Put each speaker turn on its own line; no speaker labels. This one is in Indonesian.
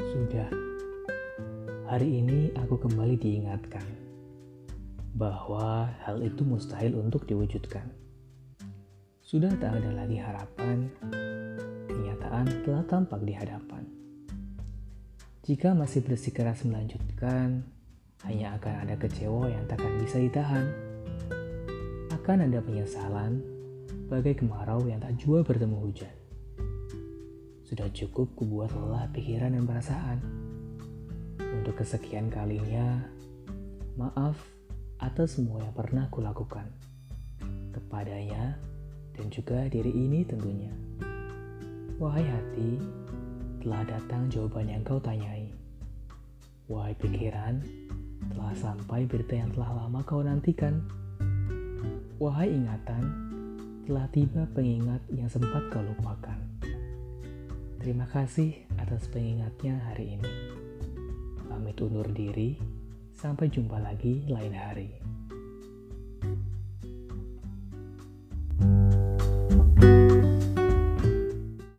Sudah, hari ini aku kembali diingatkan bahwa hal itu mustahil untuk diwujudkan. Sudah tak ada lagi harapan, kenyataan telah tampak di hadapan. Jika masih bersikeras melanjutkan, hanya akan ada kecewa yang tak akan bisa ditahan. Akan ada penyesalan, bagai kemarau yang tak jua bertemu hujan. Sudah cukup kubuat lelah pikiran dan perasaan. Untuk kesekian kalinya, maaf atas semua yang pernah kulakukan. Kepadanya dan juga diri ini tentunya. Wahai hati, telah datang jawaban yang kau tanyai. Wahai pikiran, telah sampai berita yang telah lama kau nantikan. Wahai ingatan, telah tiba pengingat yang sempat kau lupakan. Terima kasih atas pengingatnya hari ini. Pamit undur diri, sampai jumpa lagi lain hari.